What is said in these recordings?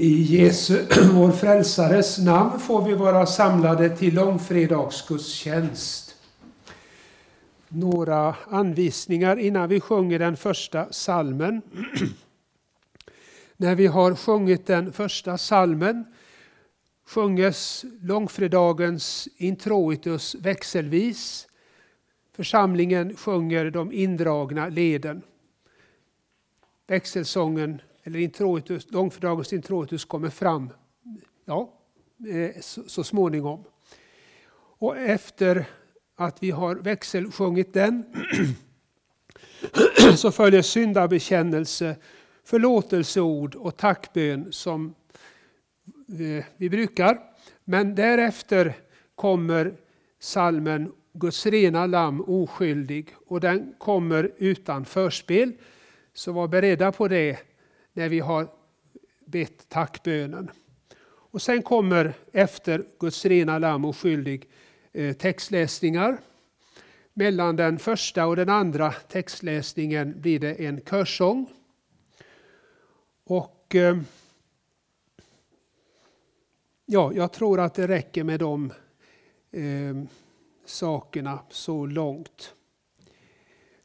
I Jesu, vår frälsares namn, får vi vara samlade till långfredagsgudstjänst. Några anvisningar innan vi sjunger den första salmen. När vi har sjungit den första salmen sjunges långfredagens introitus växelvis. Församlingen sjunger de indragna leden. Växelsången eller introitus, långfredagens introitus kommer fram ja, eh, så, så småningom. Och efter att vi har växelsjungit den så följer syndabekännelse, förlåtelseord och tackbön som eh, vi brukar. Men därefter kommer salmen Guds rena lamm oskyldig och den kommer utan förspel. Så var beredda på det när vi har bett tackbönen. Och sen kommer efter Guds rena lamm oskyldig skyldig eh, textläsningar. Mellan den första och den andra textläsningen blir det en körsång. Och eh, ja, jag tror att det räcker med de eh, sakerna så långt.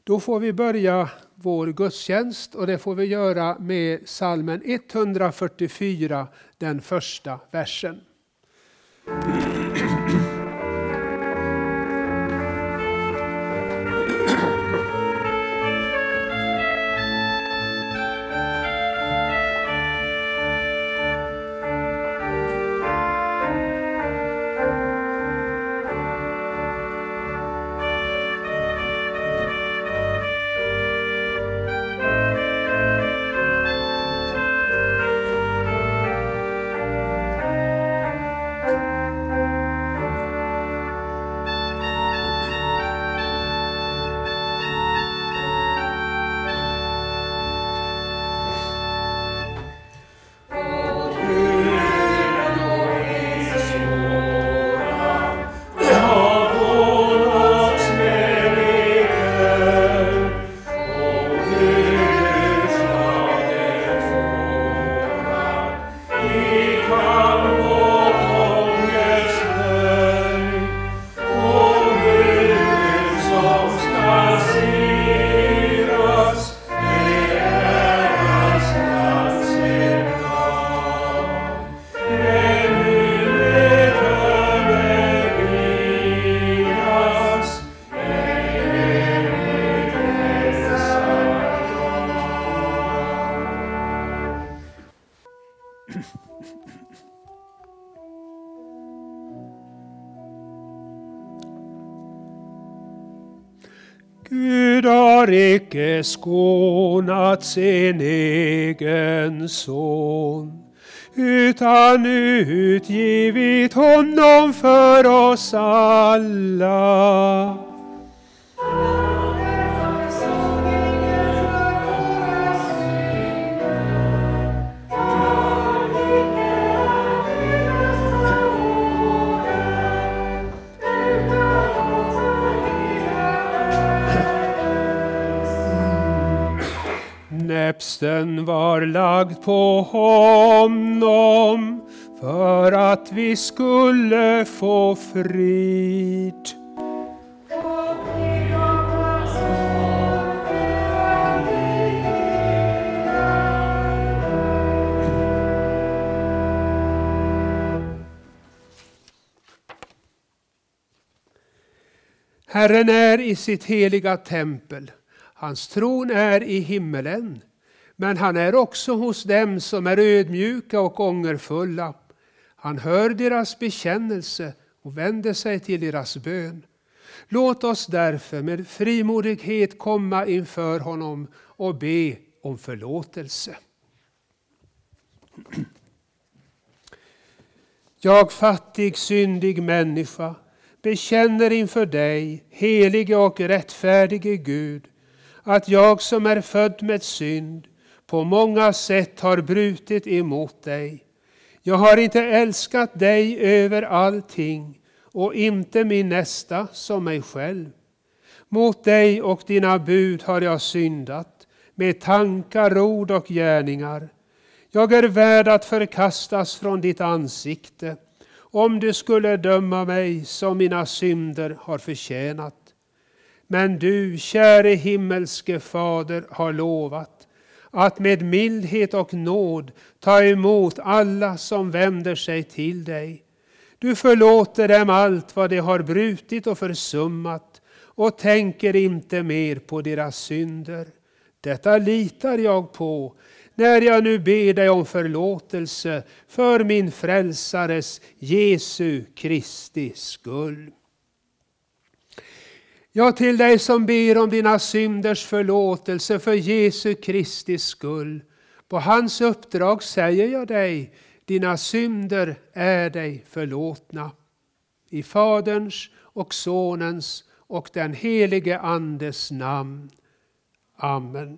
Då får vi börja vår gudstjänst och det får vi göra med salmen 144, den första versen. Icke skånat sin egen son utan utgivit honom för oss alla. Näpsten var lagd på honom för att vi skulle få frid. Herren är i sitt heliga tempel. Hans tron är i himmelen. Men han är också hos dem som är ödmjuka och ångerfulla. Han hör deras bekännelse och vänder sig till deras bön. Låt oss därför med frimodighet komma inför honom och be om förlåtelse. Jag fattig, syndig människa bekänner inför dig, helige och rättfärdige Gud, att jag som är född med synd på många sätt har brutit emot dig. Jag har inte älskat dig över allting och inte min nästa som mig själv. Mot dig och dina bud har jag syndat med tankar, ord och gärningar. Jag är värd att förkastas från ditt ansikte om du skulle döma mig som mina synder har förtjänat. Men du, käre himmelske Fader, har lovat att med mildhet och nåd ta emot alla som vänder sig till dig. Du förlåter dem allt vad de har brutit och försummat och tänker inte mer på deras synder. Detta litar jag på när jag nu ber dig om förlåtelse för min frälsares Jesu Kristi skull. Ja, till dig som ber om dina synders förlåtelse för Jesu Kristi skull. På hans uppdrag säger jag dig, dina synder är dig förlåtna. I Faderns och Sonens och den helige Andes namn. Amen.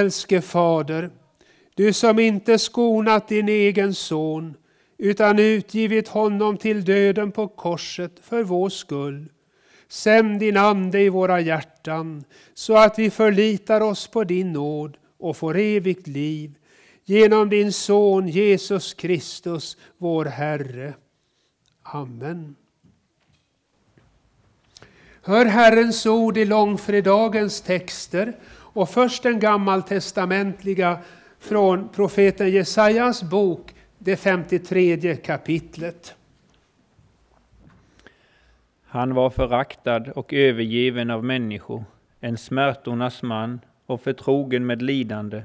Himmelske Fader, du som inte skonat din egen son utan utgivit honom till döden på korset för vår skull. Sänd din Ande i våra hjärtan så att vi förlitar oss på din nåd och får evigt liv genom din Son Jesus Kristus, vår Herre. Amen. Hör Herrens ord i långfredagens texter och först den gammaltestamentliga från profeten Jesajas bok, det 53 kapitlet. Han var föraktad och övergiven av människor, en smärtornas man och förtrogen med lidande.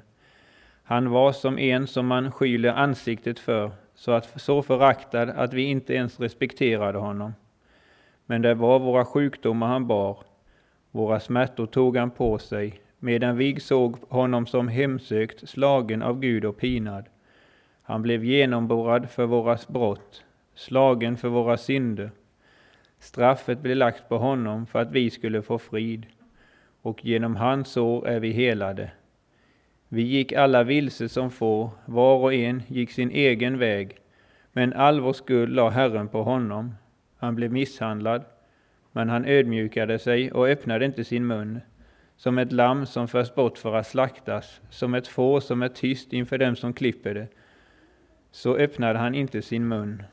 Han var som en som man skyler ansiktet för, så, att, så föraktad att vi inte ens respekterade honom. Men det var våra sjukdomar han bar, våra smärtor tog han på sig, medan vi såg honom som hemsökt, slagen av Gud och pinad. Han blev genomborrad för våra brott, slagen för våra synder. Straffet blev lagt på honom för att vi skulle få frid, och genom hans sår är vi helade. Vi gick alla vilse som får, var och en gick sin egen väg, men all vår skuld la Herren på honom. Han blev misshandlad, men han ödmjukade sig och öppnade inte sin mun som ett lamm som förs bort för att slaktas, som ett får som är tyst inför dem som klipper det. Så öppnade han inte sin mun.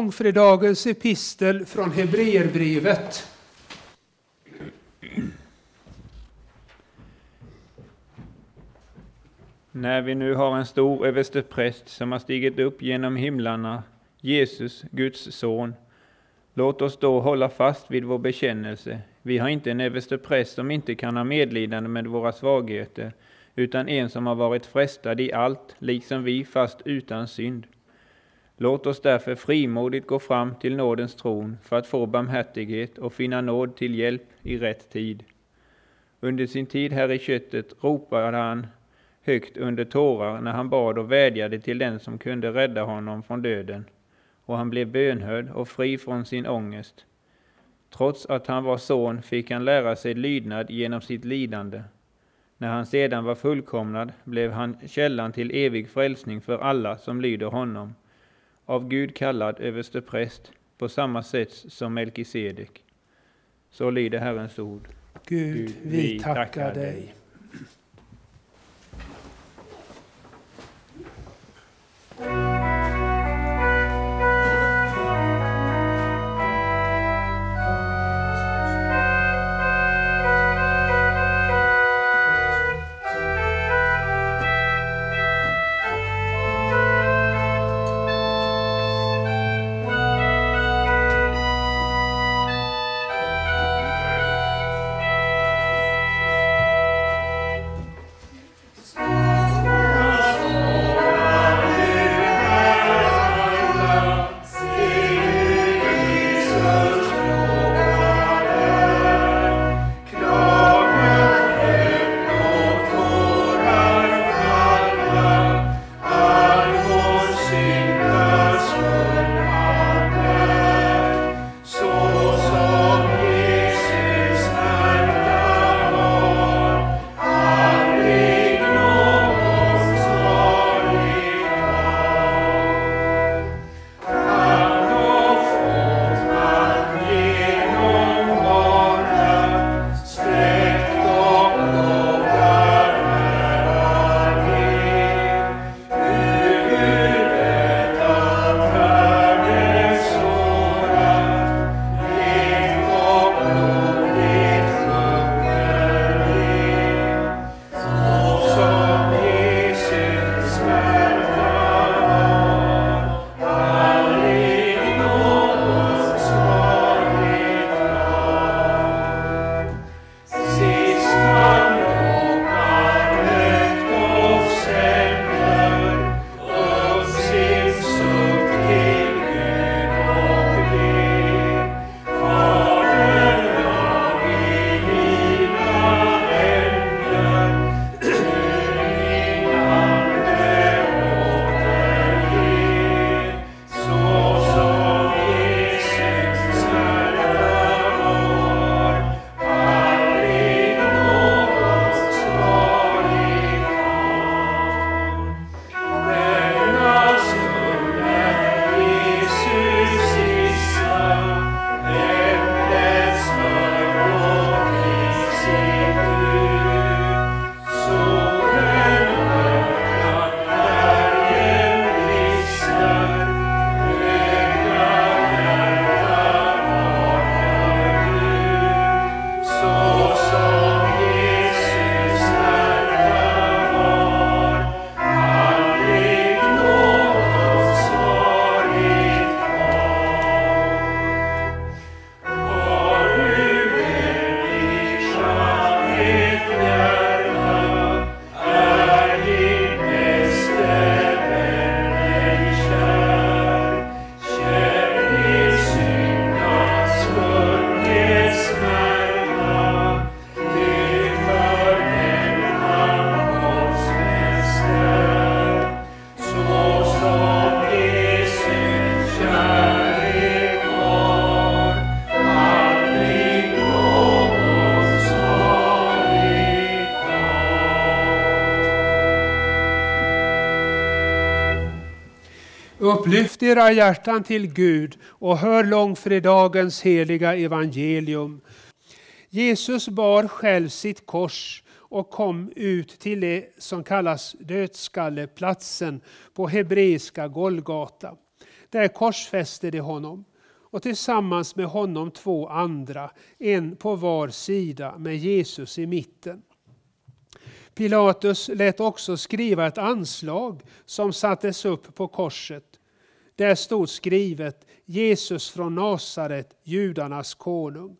Långfredagens epistel från Hebreerbrevet. När vi nu har en stor överstepräst som har stigit upp genom himlarna, Jesus, Guds son, låt oss då hålla fast vid vår bekännelse. Vi har inte en överstepräst som inte kan ha medlidande med våra svagheter, utan en som har varit frestad i allt, liksom vi, fast utan synd. Låt oss därför frimodigt gå fram till nådens tron för att få barmhärtighet och finna nåd till hjälp i rätt tid. Under sin tid här i köttet ropade han högt under tårar när han bad och vädjade till den som kunde rädda honom från döden, och han blev bönhörd och fri från sin ångest. Trots att han var son fick han lära sig lydnad genom sitt lidande. När han sedan var fullkomnad blev han källan till evig frälsning för alla som lyder honom, av Gud kallad överstepräst på samma sätt som Melkisedek. Så lyder Herrens ord. Gud, vi tackar dig. Era hjärtan till Gud och hör långfredagens heliga evangelium. Jesus bar själv sitt kors och kom ut till det som kallas dödskalleplatsen på hebreiska Golgata. Där korsfäste de honom och tillsammans med honom två andra, en på var sida med Jesus i mitten. Pilatus lät också skriva ett anslag som sattes upp på korset. Där stod skrivet Jesus från Nasaret, judarnas konung.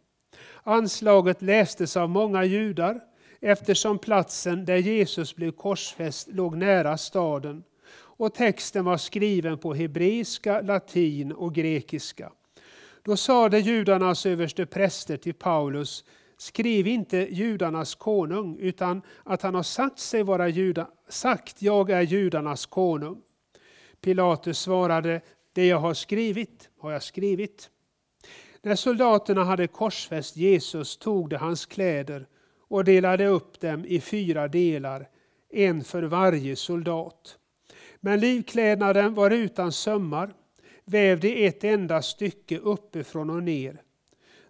Anslaget lästes av många judar eftersom platsen där Jesus blev korsfäst låg nära staden och texten var skriven på hebreiska, latin och grekiska. Då sade judarnas överste präster till Paulus, skriv inte judarnas konung, utan att han har sagt sig vara juda, sagt jag är judarnas konung. Pilatus svarade, det jag har skrivit har jag skrivit. När soldaterna hade korsfäst Jesus tog de hans kläder och delade upp dem i fyra delar, en för varje soldat. Men livklädnaden var utan sömmar, vävd i ett enda stycke uppifrån och ner.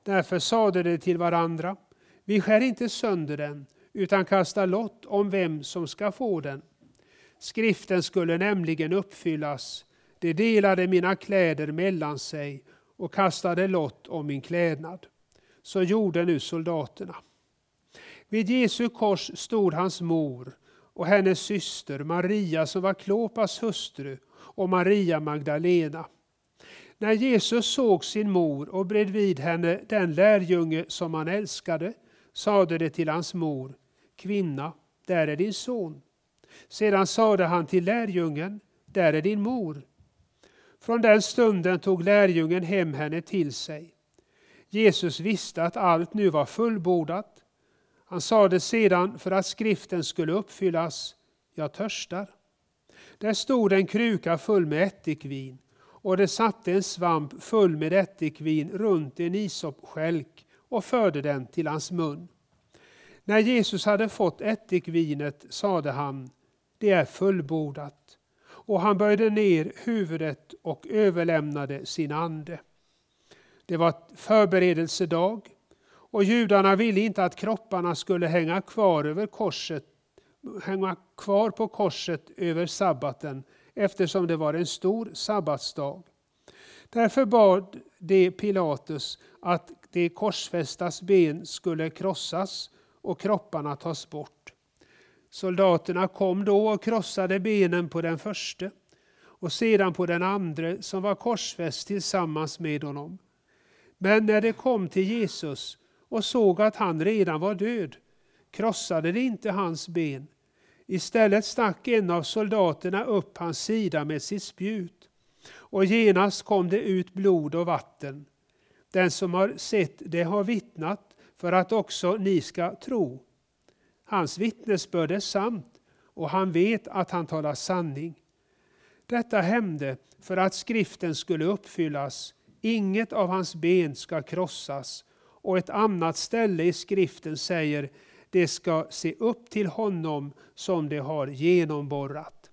Därför sade de till varandra, vi skär inte sönder den, utan kastar lott om vem som ska få den. Skriften skulle nämligen uppfyllas, de delade mina kläder mellan sig och kastade lott om min klädnad. Så gjorde nu soldaterna. Vid Jesu kors stod hans mor och hennes syster Maria som var Klopas hustru och Maria Magdalena. När Jesus såg sin mor och bredvid henne den lärjunge som han älskade sade det till hans mor, kvinna, där är din son. Sedan sade han till lärjungen, där är din mor. Från den stunden tog lärjungen hem henne till sig. Jesus visste att allt nu var fullbordat. Han sade sedan för att skriften skulle uppfyllas, jag törstar. Där stod en kruka full med ättikvin och det satte en svamp full med ättikvin runt en isopskälk och förde den till hans mun. När Jesus hade fått ättikvinet sade han, det är fullbordat. Och han böjde ner huvudet och överlämnade sin ande. Det var förberedelsedag och judarna ville inte att kropparna skulle hänga kvar, över korset, hänga kvar på korset över sabbaten eftersom det var en stor sabbatsdag. Därför bad de Pilatus att de korsfästas ben skulle krossas och kropparna tas bort. Soldaterna kom då och krossade benen på den förste och sedan på den andra som var korsfäst tillsammans med honom. Men när de kom till Jesus och såg att han redan var död krossade de inte hans ben. Istället stack en av soldaterna upp hans sida med sitt spjut och genast kom det ut blod och vatten. Den som har sett det har vittnat för att också ni ska tro. Hans vittnesbörd är sant och han vet att han talar sanning. Detta hände för att skriften skulle uppfyllas. Inget av hans ben ska krossas. Och ett annat ställe i skriften säger det ska se upp till honom som det har genomborrat.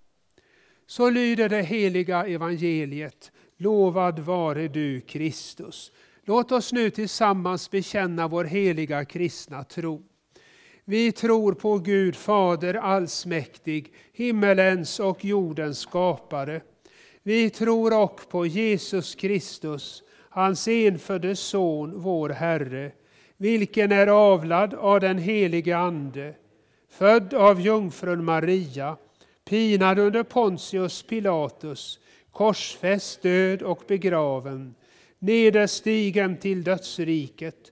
Så lyder det heliga evangeliet. Lovad vare du Kristus. Låt oss nu tillsammans bekänna vår heliga kristna tro. Vi tror på Gud Fader allsmäktig, himmelens och jordens skapare. Vi tror också på Jesus Kristus, hans enfödde Son, vår Herre, vilken är avlad av den helige Ande, född av jungfrun Maria, pinad under Pontius Pilatus, korsfäst, död och begraven, nederstigen till dödsriket,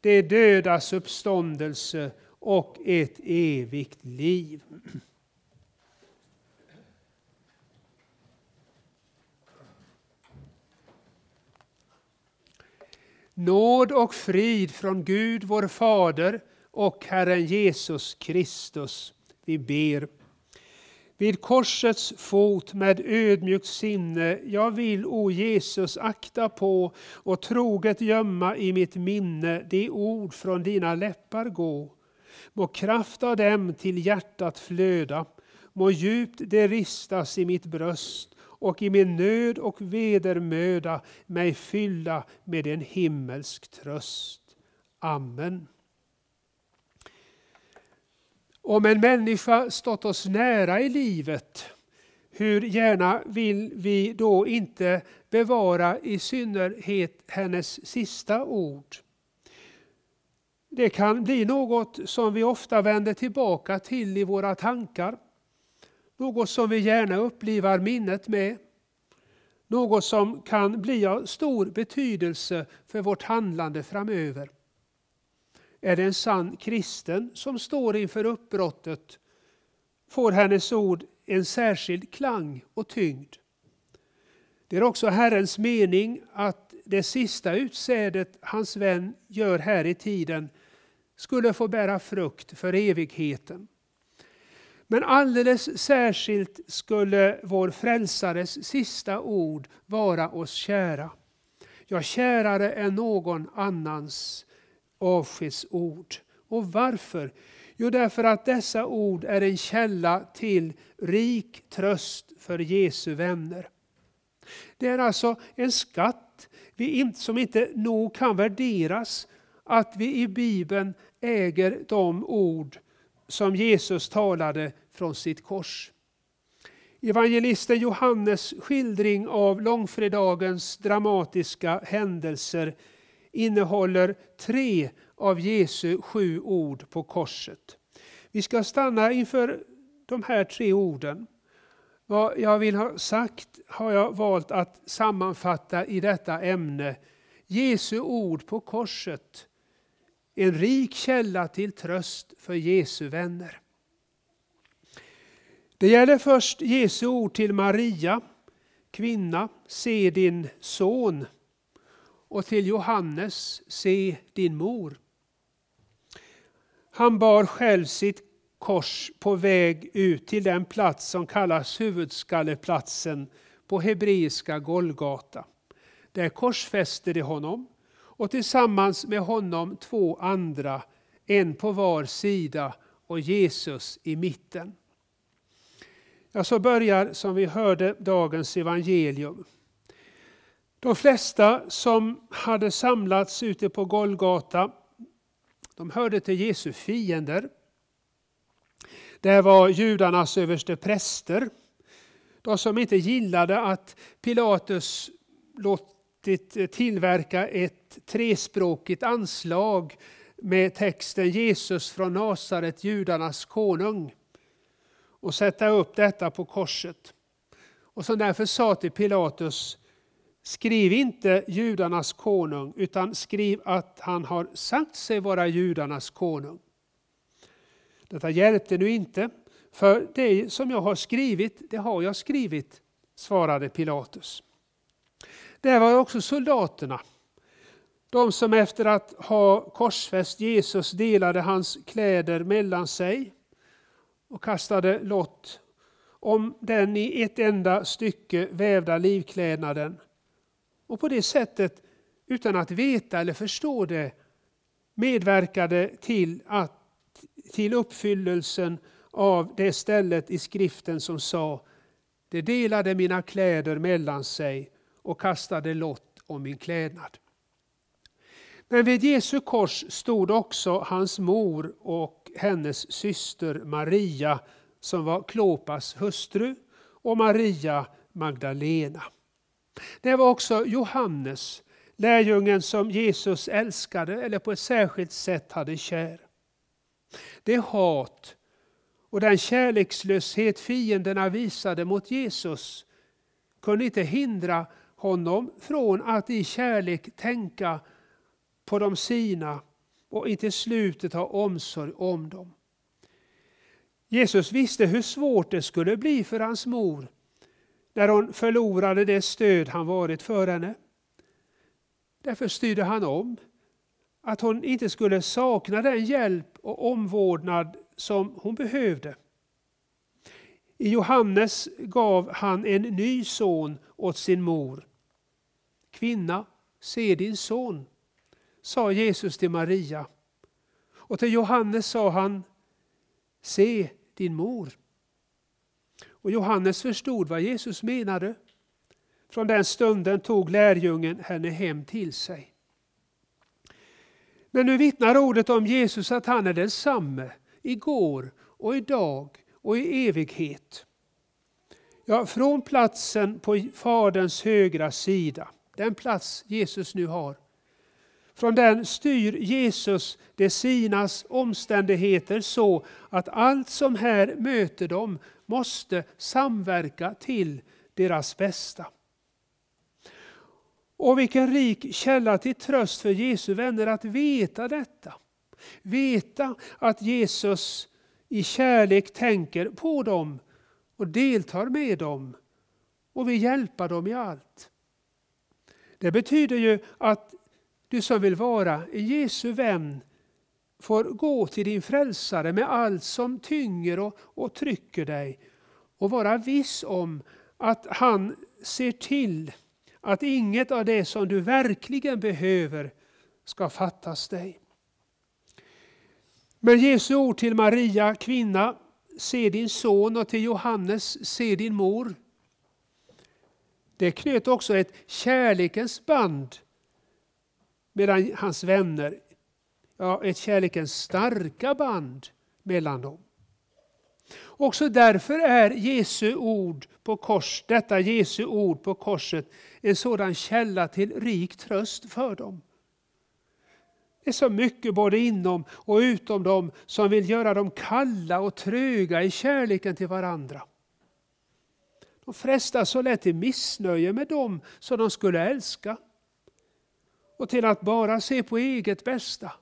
det dödas uppståndelse och ett evigt liv. Nåd och frid från Gud vår Fader och Herren Jesus Kristus. Vi ber vid korsets fot med ödmjukt sinne, jag vill, o Jesus, akta på och troget gömma i mitt minne de ord från dina läppar gå. Må kraft av dem till hjärtat flöda, må djupt det ristas i mitt bröst och i min nöd och vedermöda mig fylla med en himmelsk tröst. Amen. Om en människa stått oss nära i livet, hur gärna vill vi då inte bevara i synnerhet hennes sista ord? Det kan bli något som vi ofta vänder tillbaka till i våra tankar. Något som vi gärna upplivar minnet med. Något som kan bli av stor betydelse för vårt handlande framöver. Är det en sann kristen som står inför uppbrottet får hennes ord en särskild klang och tyngd. Det är också Herrens mening att det sista utsädet hans vän gör här i tiden skulle få bära frukt för evigheten. Men alldeles särskilt skulle vår frälsares sista ord vara oss kära. Ja, kärare än någon annans avskedsord. Och varför? Jo, därför att dessa ord är en källa till rik tröst för Jesu vänner. Det är alltså en skatt som inte nog kan värderas att vi i Bibeln äger de ord som Jesus talade från sitt kors. Evangelisten Johannes skildring av långfredagens dramatiska händelser innehåller tre av Jesu sju ord på korset. Vi ska stanna inför de här tre orden. Vad jag vill ha sagt har jag valt att sammanfatta i detta ämne. Jesu ord på korset. En rik källa till tröst för Jesu vänner. Det gäller först Jesu ord till Maria. Kvinna, se din son och till Johannes, se din mor. Han bar själv sitt kors på väg ut till den plats som kallas huvudskalleplatsen på hebreiska Golgata. Där korsfäste de honom och tillsammans med honom två andra, en på var sida och Jesus i mitten. Ja, så börjar som vi hörde dagens evangelium. De flesta som hade samlats ute på Golgata, de hörde till Jesu fiender. Det var judarnas överste präster, de som inte gillade att Pilatus låtit tillverka ett trespråkigt anslag med texten Jesus från Nasaret, judarnas konung och sätta upp detta på korset. Och som därför sa till Pilatus Skriv inte judarnas konung, utan skriv att han har sagt sig vara judarnas konung. Detta hjälpte nu inte, för det som jag har skrivit, det har jag skrivit, svarade Pilatus. Där var också soldaterna, de som efter att ha korsfäst Jesus delade hans kläder mellan sig och kastade lott om den i ett enda stycke vävda livklädnaden och på det sättet, utan att veta eller förstå det, medverkade till, att, till uppfyllelsen av det stället i skriften som sa De delade mina kläder mellan sig och kastade lott om min klädnad. Men vid Jesu kors stod också hans mor och hennes syster Maria som var Klopas hustru och Maria Magdalena. Det var också Johannes, lärjungen som Jesus älskade eller på ett särskilt sätt hade kär. Det hat och den kärlekslöshet fienderna visade mot Jesus kunde inte hindra honom från att i kärlek tänka på de sina och inte slutet ha omsorg om dem. Jesus visste hur svårt det skulle bli för hans mor när hon förlorade det stöd han varit för henne. Därför styrde han om att hon inte skulle sakna den hjälp och omvårdnad som hon behövde. I Johannes gav han en ny son åt sin mor. Kvinna, se din son, sa Jesus till Maria. Och till Johannes sa han, se din mor. Och Johannes förstod vad Jesus menade. Från den stunden tog lärjungen henne hem till sig. Men nu vittnar ordet om Jesus att han är densamme igår och idag och i evighet. Ja, från platsen på Faderns högra sida, den plats Jesus nu har, från den styr Jesus de sinas omständigheter så att allt som här möter dem måste samverka till deras bästa. Och vilken rik källa till tröst för Jesu vänner att veta detta. Veta att Jesus i kärlek tänker på dem och deltar med dem och vill hjälpa dem i allt. Det betyder ju att du som vill vara en Jesu vän får gå till din frälsare med allt som tynger och, och trycker dig och vara viss om att han ser till att inget av det som du verkligen behöver ska fattas dig. Men Jesu ord till Maria, kvinna, se din son och till Johannes, se din mor. Det knöt också ett kärlekens band mellan hans vänner. Ja, ett kärlekens starka band mellan dem. Också därför är Jesu ord på kors, detta Jesu ord på korset en sådan källa till rik tröst för dem. Det är så mycket både inom och utom dem som vill göra dem kalla och tröga i kärleken till varandra. De frestas så lätt till missnöje med dem som de skulle älska och till att bara se på eget bästa.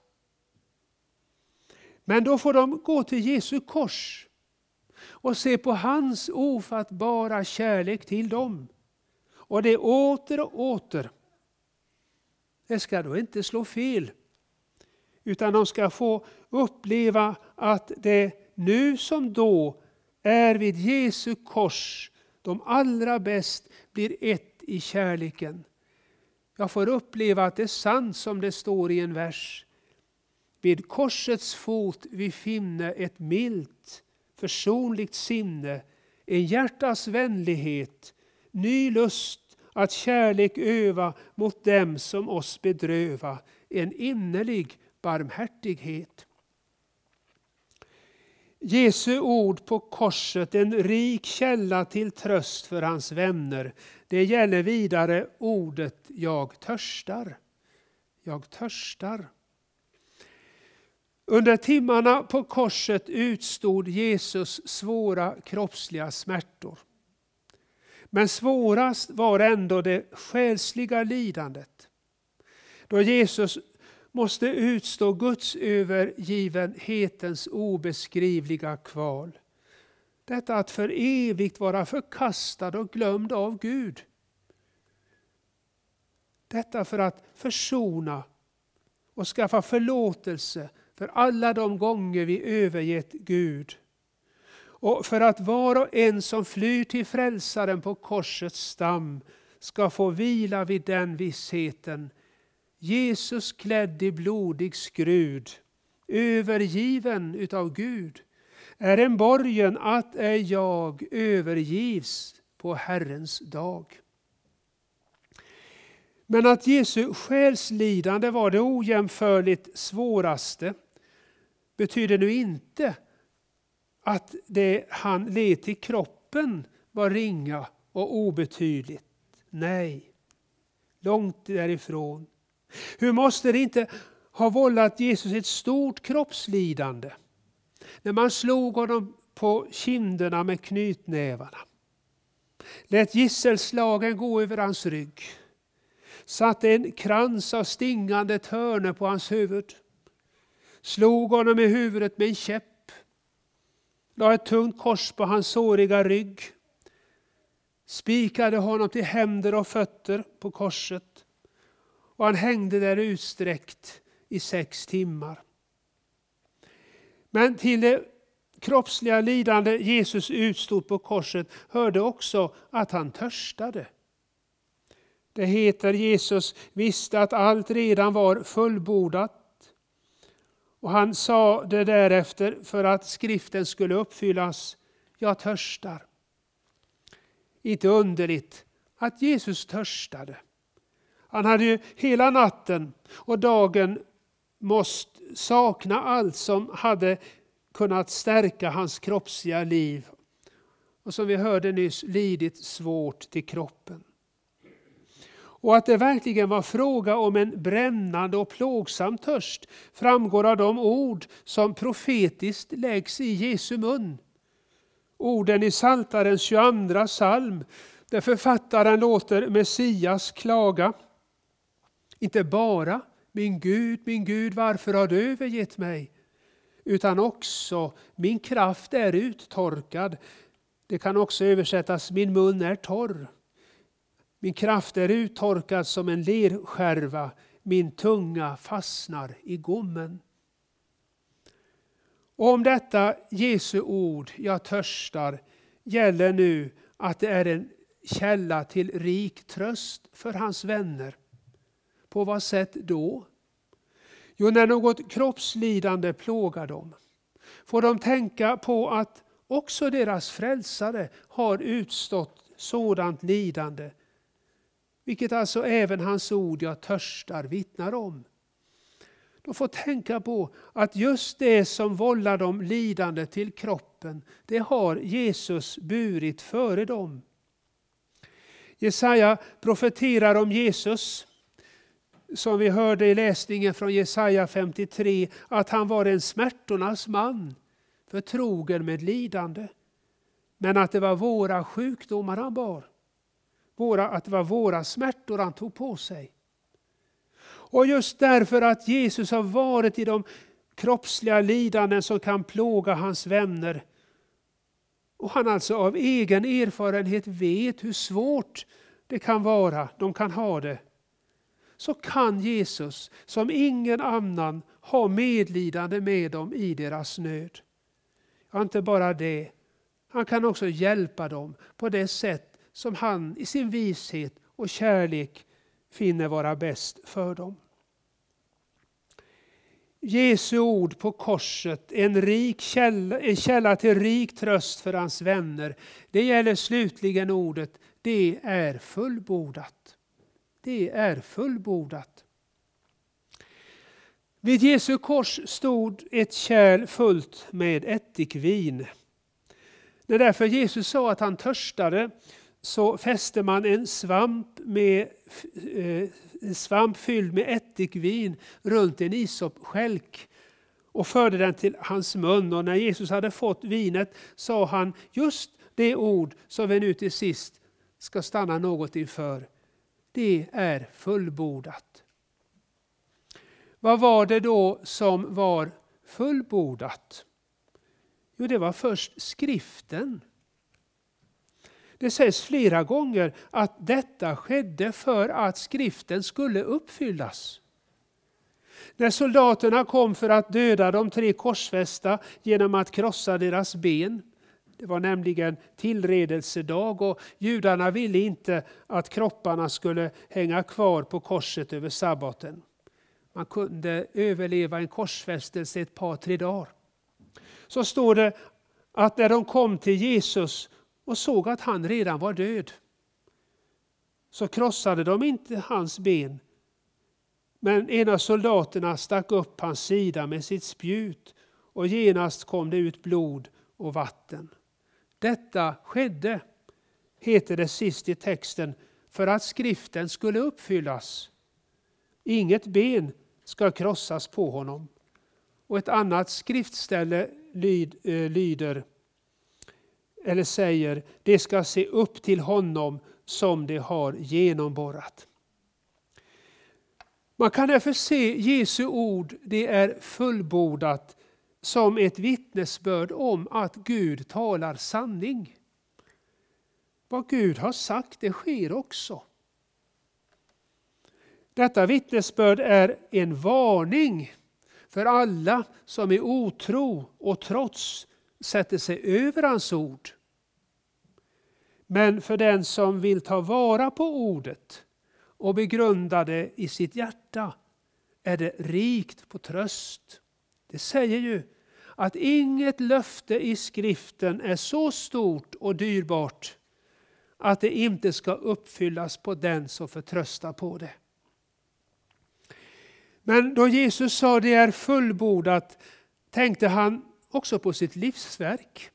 Men då får de gå till Jesu kors och se på hans ofattbara kärlek till dem. Och det åter och åter. Det ska då inte slå fel. Utan de ska få uppleva att det nu som då är vid Jesu kors de allra bäst blir ett i kärleken. Jag får uppleva att det är sant som det står i en vers. Vid korsets fot vi finne ett milt, försonligt sinne, en hjärtas vänlighet, ny lust att kärlek öva mot dem som oss bedröva, en innerlig barmhärtighet. Jesu ord på korset, en rik källa till tröst för hans vänner. Det gäller vidare ordet jag törstar. Jag törstar. Under timmarna på korset utstod Jesus svåra kroppsliga smärtor. Men svårast var ändå det själsliga lidandet. Då Jesus måste utstå Guds övergivenhetens obeskrivliga kval. Detta att för evigt vara förkastad och glömd av Gud. Detta för att försona och skaffa förlåtelse för alla de gånger vi övergett Gud. Och för att var och en som flyr till frälsaren på korsets stam ska få vila vid den vissheten Jesus klädd i blodig skrud, övergiven utav Gud, är en borgen att ej jag övergivs på Herrens dag. Men att Jesu själslidande var det ojämförligt svåraste betyder nu inte att det han led till kroppen var ringa och obetydligt. Nej, långt därifrån. Hur måste det inte ha vållat Jesus ett stort kroppslidande när man slog honom på kinderna med knytnävarna. Lät gisselslagen gå över hans rygg. Satte en krans av stingande törne på hans huvud. Slog honom i huvudet med en käpp. La ett tungt kors på hans såriga rygg. Spikade honom till händer och fötter på korset och han hängde där utsträckt i sex timmar. Men till det kroppsliga lidande Jesus utstod på korset hörde också att han törstade. Det heter Jesus visste att allt redan var fullbordat. Och han sa det därefter för att skriften skulle uppfyllas. Jag törstar. Inte underligt att Jesus törstade. Han hade ju hela natten och dagen måst sakna allt som hade kunnat stärka hans kroppsliga liv. Och som vi hörde nyss, lidit svårt till kroppen. Och att det verkligen var fråga om en brännande och plågsam törst framgår av de ord som profetiskt läggs i Jesu mun. Orden i Saltarens 22 psalm, där författaren låter Messias klaga. Inte bara min Gud, min Gud, varför har du övergett mig? Utan också min kraft är uttorkad. Det kan också översättas min mun är torr. Min kraft är uttorkad som en lerskärva, min tunga fastnar i gommen. Och om detta Jesu ord, jag törstar, gäller nu att det är en källa till rik tröst för hans vänner. På vad sätt då? Jo, när något kroppslidande plågar dem får de tänka på att också deras frälsare har utstått sådant lidande vilket alltså även hans ord jag törstar vittnar om. De får tänka på att just det som vållar dem lidande till kroppen, det har Jesus burit före dem. Jesaja profeterar om Jesus, som vi hörde i läsningen från Jesaja 53, att han var en smärtornas man, förtrogen med lidande. Men att det var våra sjukdomar han bar våra, att det var våra smärtor han tog på sig. Och just därför att Jesus har varit i de kroppsliga lidanden som kan plåga hans vänner och han alltså av egen erfarenhet vet hur svårt det kan vara, de kan ha det. Så kan Jesus som ingen annan ha medlidande med dem i deras nöd. Ja, inte bara det, han kan också hjälpa dem på det sätt som han i sin vishet och kärlek finner vara bäst för dem. Jesu ord på korset, en, rik källa, en källa till rik tröst för hans vänner. Det gäller slutligen ordet, det är fullbordat. Det är fullbordat. Vid Jesu kors stod ett kärl fullt med ättikvin. När därför Jesus sa att han törstade så fäste man en svamp, med, eh, en svamp fylld med ättikvin runt en isopskälk och förde den till hans mun. Och när Jesus hade fått vinet sa han just det ord som vi nu till sist ska stanna något inför. Det är fullbordat. Vad var det då som var fullbordat? Jo, det var först skriften. Det sägs flera gånger att detta skedde för att skriften skulle uppfyllas. När soldaterna kom för att döda de tre korsfästa genom att krossa deras ben, det var nämligen tillredelsedag och judarna ville inte att kropparna skulle hänga kvar på korset över sabbaten. Man kunde överleva en korsfästelse ett par, tre dagar. Så står det att när de kom till Jesus och såg att han redan var död. Så krossade de inte hans ben. Men en av soldaterna stack upp hans sida med sitt spjut och genast kom det ut blod och vatten. Detta skedde, heter det sist i texten, för att skriften skulle uppfyllas. Inget ben ska krossas på honom. Och ett annat skriftställe eh, lyder eller säger det ska se upp till honom som det har genomborrat. Man kan därför se Jesu ord, det är fullbordat, som ett vittnesbörd om att Gud talar sanning. Vad Gud har sagt, det sker också. Detta vittnesbörd är en varning för alla som i otro och trots sätter sig över hans ord. Men för den som vill ta vara på ordet och begrunda det i sitt hjärta är det rikt på tröst. Det säger ju att inget löfte i skriften är så stort och dyrbart att det inte ska uppfyllas på den som förtröstar på det. Men då Jesus sa det är fullbordat tänkte han också på sitt livsverk.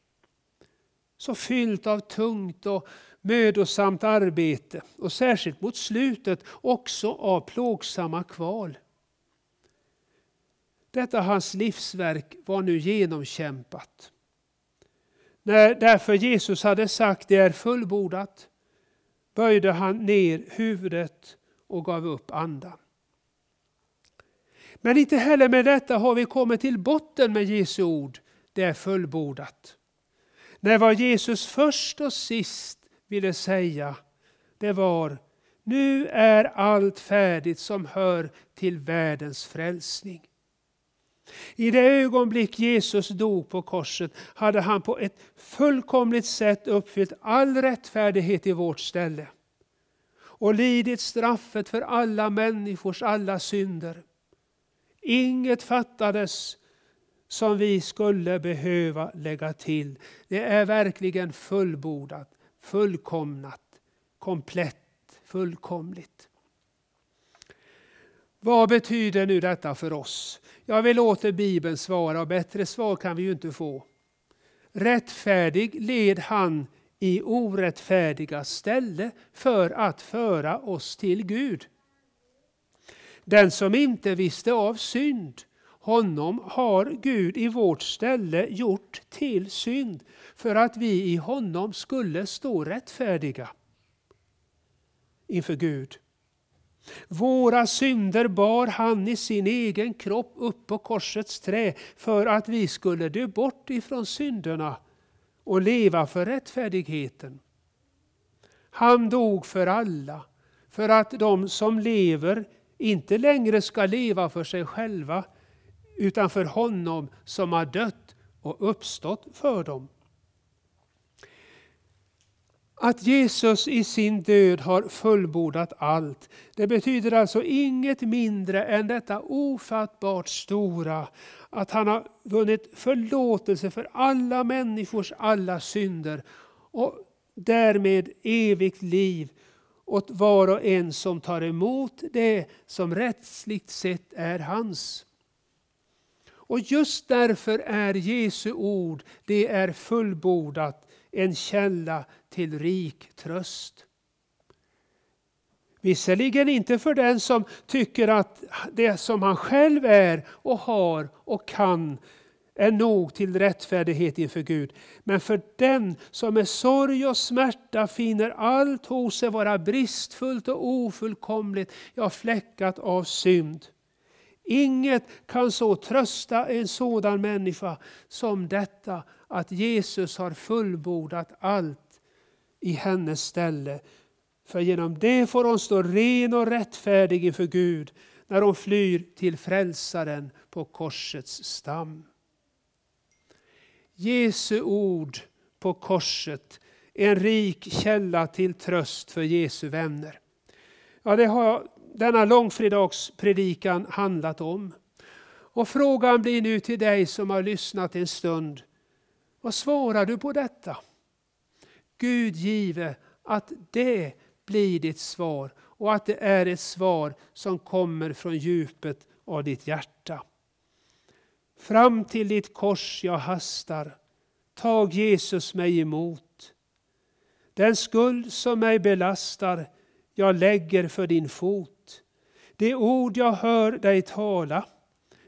Så fyllt av tungt och mödosamt arbete och särskilt mot slutet också av plågsamma kval. Detta hans livsverk var nu genomkämpat. När därför Jesus hade sagt det är fullbordat böjde han ner huvudet och gav upp andan. Men inte heller med detta har vi kommit till botten med Jesu ord, det är fullbordat. När vad Jesus först och sist ville säga, det var nu är allt färdigt som hör till världens frälsning. I det ögonblick Jesus dog på korset hade han på ett fullkomligt sätt uppfyllt all rättfärdighet i vårt ställe och lidit straffet för alla människors alla synder. Inget fattades som vi skulle behöva lägga till. Det är verkligen fullbordat, fullkomnat, komplett, fullkomligt. Vad betyder nu detta för oss? Jag vill låta Bibeln svara och bättre svar kan vi ju inte få. Rättfärdig led han i orättfärdiga ställe för att föra oss till Gud. Den som inte visste av synd, honom har Gud i vårt ställe gjort till synd för att vi i honom skulle stå rättfärdiga inför Gud. Våra synder bar han i sin egen kropp upp på korsets trä för att vi skulle dö bort ifrån synderna och leva för rättfärdigheten. Han dog för alla, för att de som lever inte längre ska leva för sig själva utan för honom som har dött och uppstått för dem. Att Jesus i sin död har fullbordat allt, det betyder alltså inget mindre än detta ofattbart stora, att han har vunnit förlåtelse för alla människors alla synder och därmed evigt liv åt var och en som tar emot det som rättsligt sett är hans. Och just därför är Jesu ord, det är fullbordat, en källa till rik tröst. Visserligen inte för den som tycker att det som han själv är och har och kan är nog till rättfärdighet inför Gud. Men för den som med sorg och smärta finner allt hos sig vara bristfullt och ofullkomligt, ja fläckat av synd. Inget kan så trösta en sådan människa som detta att Jesus har fullbordat allt i hennes ställe. För genom det får hon stå ren och rättfärdig inför Gud när hon flyr till frälsaren på korsets stam. Jesu ord på korset en rik källa till tröst för Jesu vänner. Ja, det har denna långfredagspredikan handlat om. Och frågan blir nu till dig som har lyssnat en stund. Vad svarar du på detta? Gud give att det blir ditt svar och att det är ett svar som kommer från djupet av ditt hjärta. Fram till ditt kors jag hastar, tag Jesus mig emot. Den skuld som mig belastar jag lägger för din fot. Det ord jag hör dig tala,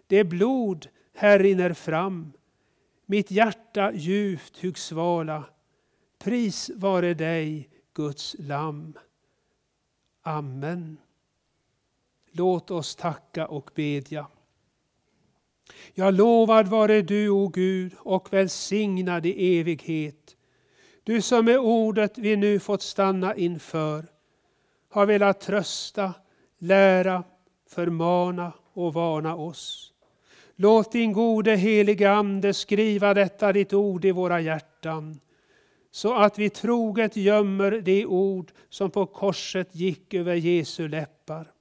det blod här rinner fram. Mitt hjärta djupt hugg svala. Pris vare dig, Guds lamm. Amen. Låt oss tacka och bedja. Ja, lovad vare du, o Gud, och välsignad i evighet. Du som med ordet vi nu fått stanna inför har velat trösta, lära, förmana och varna oss. Låt din gode helige Ande skriva detta ditt ord i våra hjärtan så att vi troget gömmer de ord som på korset gick över Jesu läppar.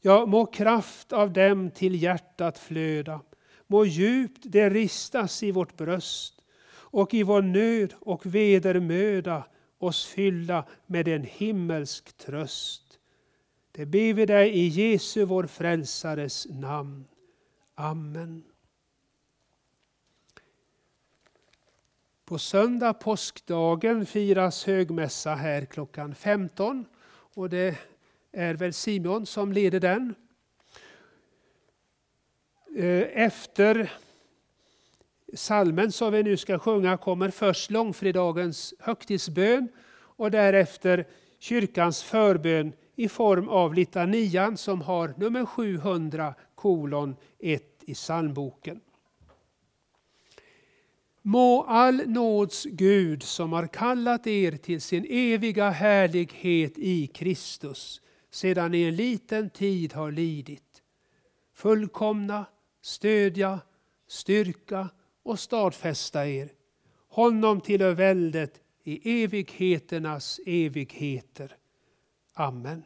Ja, må kraft av dem till hjärtat flöda, må djupt det ristas i vårt bröst och i vår nöd och vedermöda oss fylla med en himmelsk tröst. Det ber vi dig i Jesu vår frälsares namn. Amen. På söndag påskdagen firas högmässa här klockan 15 och det är väl Simon som leder den. Eh, efter salmen som vi nu ska sjunga kommer först långfredagens högtidsbön och därefter kyrkans förbön i form av litanian som har nummer 700 kolon 1 i psalmboken. Må all nåds Gud som har kallat er till sin eviga härlighet i Kristus sedan ni en liten tid har lidit fullkomna, stödja, styrka och stadfästa er. Honom tillhör väldet i evigheternas evigheter. Amen.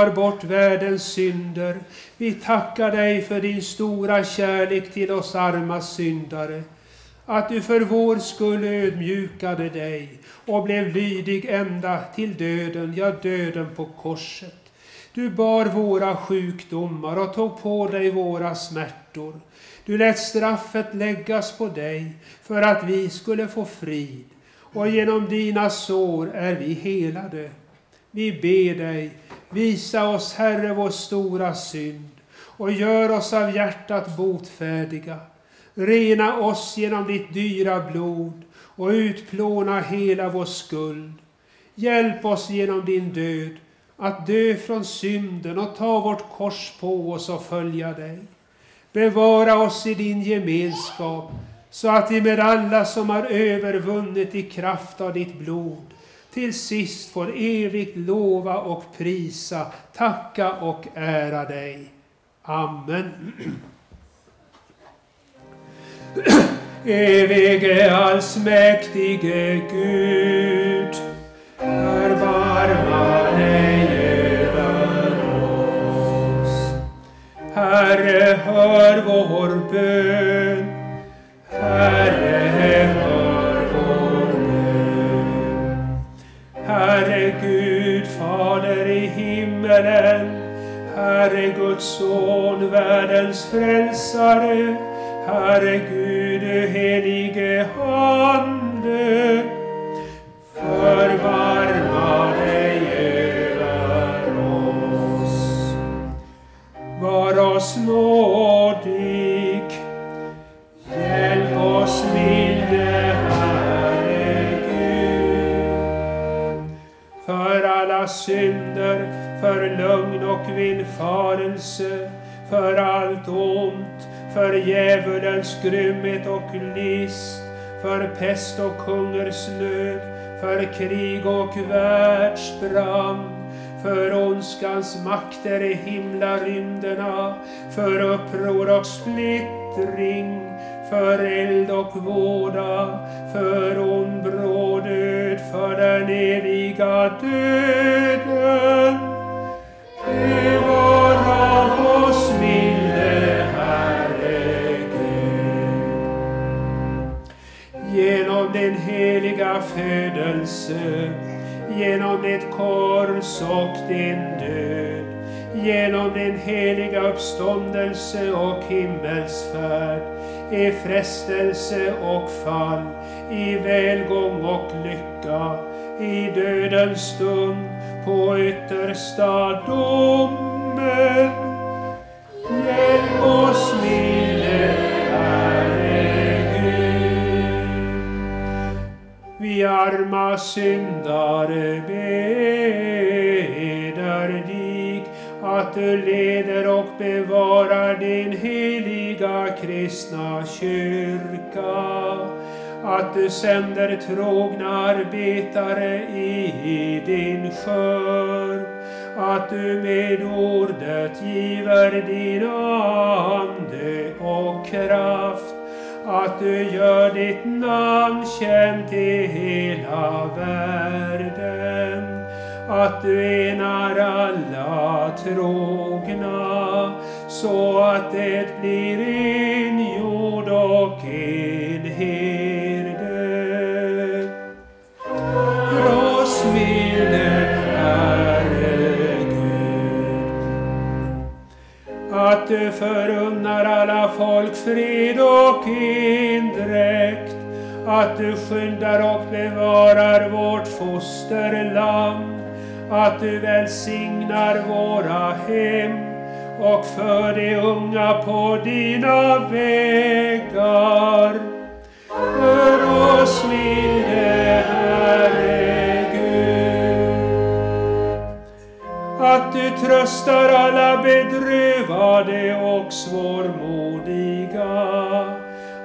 Tar bort världens synder. Vi tackar dig för din stora kärlek till oss arma syndare. Att du för vår skull ödmjukade dig och blev lydig ända till döden, ja, döden på korset. Du bar våra sjukdomar och tog på dig våra smärtor. Du lät straffet läggas på dig för att vi skulle få frid. Och genom dina sår är vi helade. Vi ber dig, visa oss, Herre, vår stora synd och gör oss av hjärtat botfärdiga. Rena oss genom ditt dyra blod och utplåna hela vår skuld. Hjälp oss genom din död att dö från synden och ta vårt kors på oss och följa dig. Bevara oss i din gemenskap så att vi med alla som har övervunnit i kraft av ditt blod till sist får evigt lova och prisa, tacka och ära dig. Amen. Evige allsmäktige Gud, förbarma dig över oss. Herre, hör vår bön. Herre, hör Herre Gud, Fader i himmelen, Herre Guds son, världens frälsare, Herre Gud, du helige Ande, förbarma dig över oss. Var oss nådig, hjälp oss med För synder, för lögn och villfarelse, för allt ont, för djävulens grymhet och list, för pest och hungersnöd, för krig och världsbrand, för ondskans makter i himlarymderna, för uppror och splittring, för eld och våda, för ond bråd död, för den eviga döden. Bevara oss, milde Herre Gud. Genom din heliga födelse, genom ditt kors och din död, genom din heliga uppståndelse och himmelsfärd, i frestelse och fall, i välgång och lycka, i dödens stund, på yttersta domen. Hjälp oss, milde Herre Gud. Vi arma syndare beder dig att du leder och bevarar din heliga kristna kyrka. Att du sänder trogna arbetare i din skörd. Att du med ordet giver din ande och kraft att du gör ditt namn känt i hela världen. Att du enar alla trogna så att det blir en jord och en du förunnar alla folk fred och endräkt, att du skyndar och bevarar vårt fosterland, att du välsignar våra hem och för de unga på dina vägar. För oss milde. Att du tröstar alla bedrövade och svårmodiga.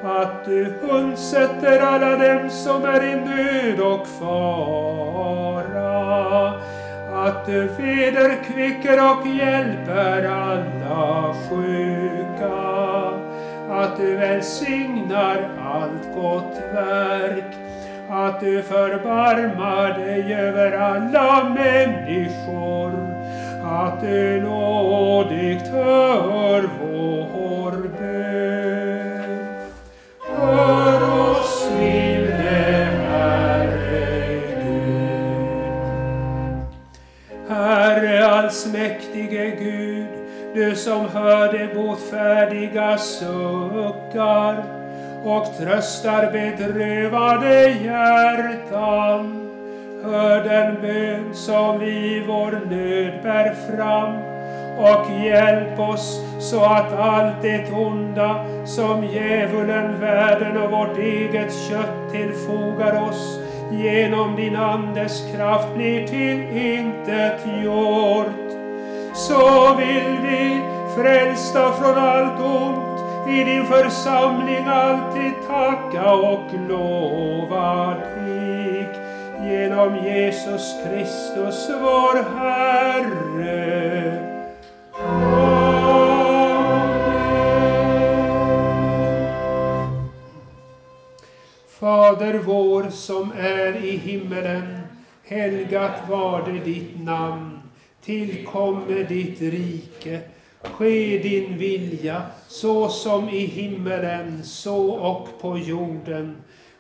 Att du undsätter alla dem som är i nöd och fara. Att du vederkvicker och hjälper alla sjuka. Att du välsignar allt gott verk att du förbarmar dig över alla människor, att du nådigt hör vår bön. Hör oss, milde Herre Gud. Herre allsmäktige Gud, du som hör de botfärdiga suckar och tröstar bedrövade hjärtan. Hör den bön som vi i vår nöd bär fram och hjälp oss så att allt det onda som djävulen, världen och vårt eget kött tillfogar oss genom din Andes kraft blir till intet gjort. Så vill vi, frälsta från allt ont, i din församling alltid tacka och lova dig genom Jesus Kristus vår Herre. Amen. Fader vår som är i himmelen. Helgat varde ditt namn. Tillkomme ditt rike. Ske din vilja så som i himmelen så och på jorden.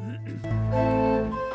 Mm-hmm.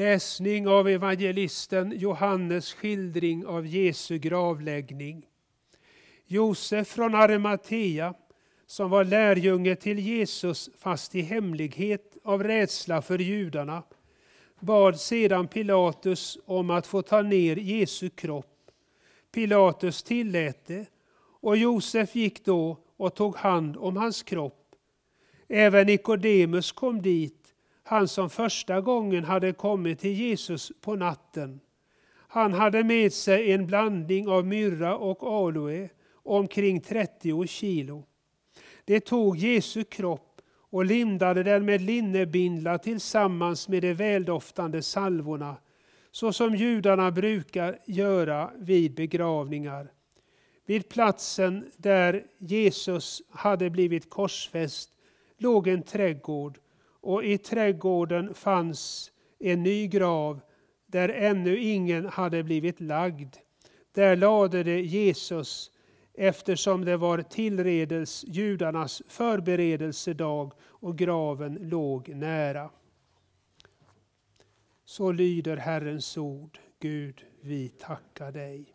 Läsning av evangelisten Johannes skildring av Jesu gravläggning. Josef från Arimatea, som var lärjunge till Jesus fast i hemlighet av rädsla för judarna, bad sedan Pilatus om att få ta ner Jesu kropp. Pilatus tillät det och Josef gick då och tog hand om hans kropp. Även Nikodemus kom dit han som första gången hade kommit till Jesus på natten. Han hade med sig en blandning av myrra och aloe, omkring 30 kilo. Det tog Jesu kropp och lindade den med linnebindlar tillsammans med de väldoftande salvorna, så som judarna brukar göra vid begravningar. Vid platsen där Jesus hade blivit korsfäst låg en trädgård och i trädgården fanns en ny grav där ännu ingen hade blivit lagd. Där lade de Jesus eftersom det var tillredels judarnas förberedelsedag och graven låg nära. Så lyder Herrens ord. Gud, vi tackar dig.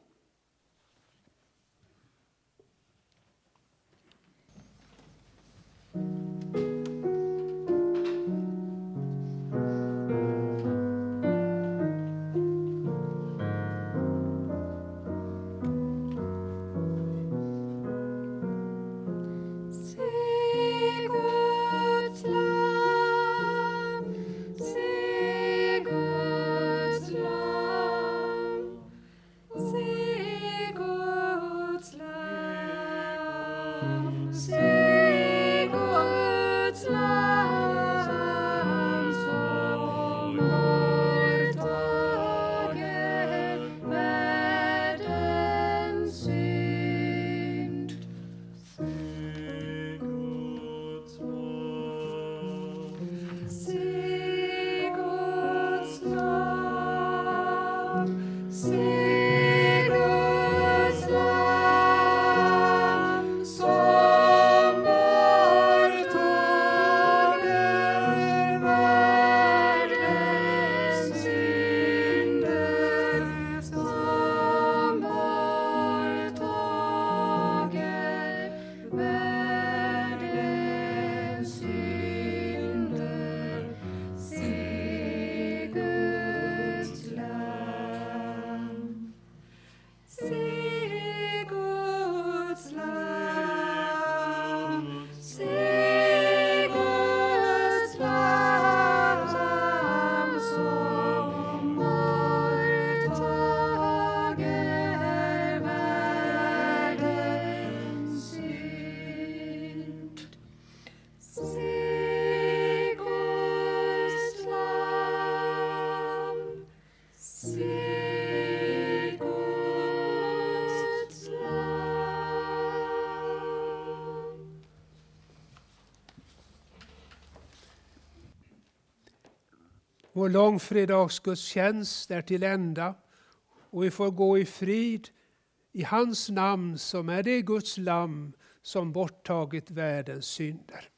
Vår långfredagsgudstjänst är till ända och vi får gå i frid i hans namn som är det Guds lamm som borttagit världens synder.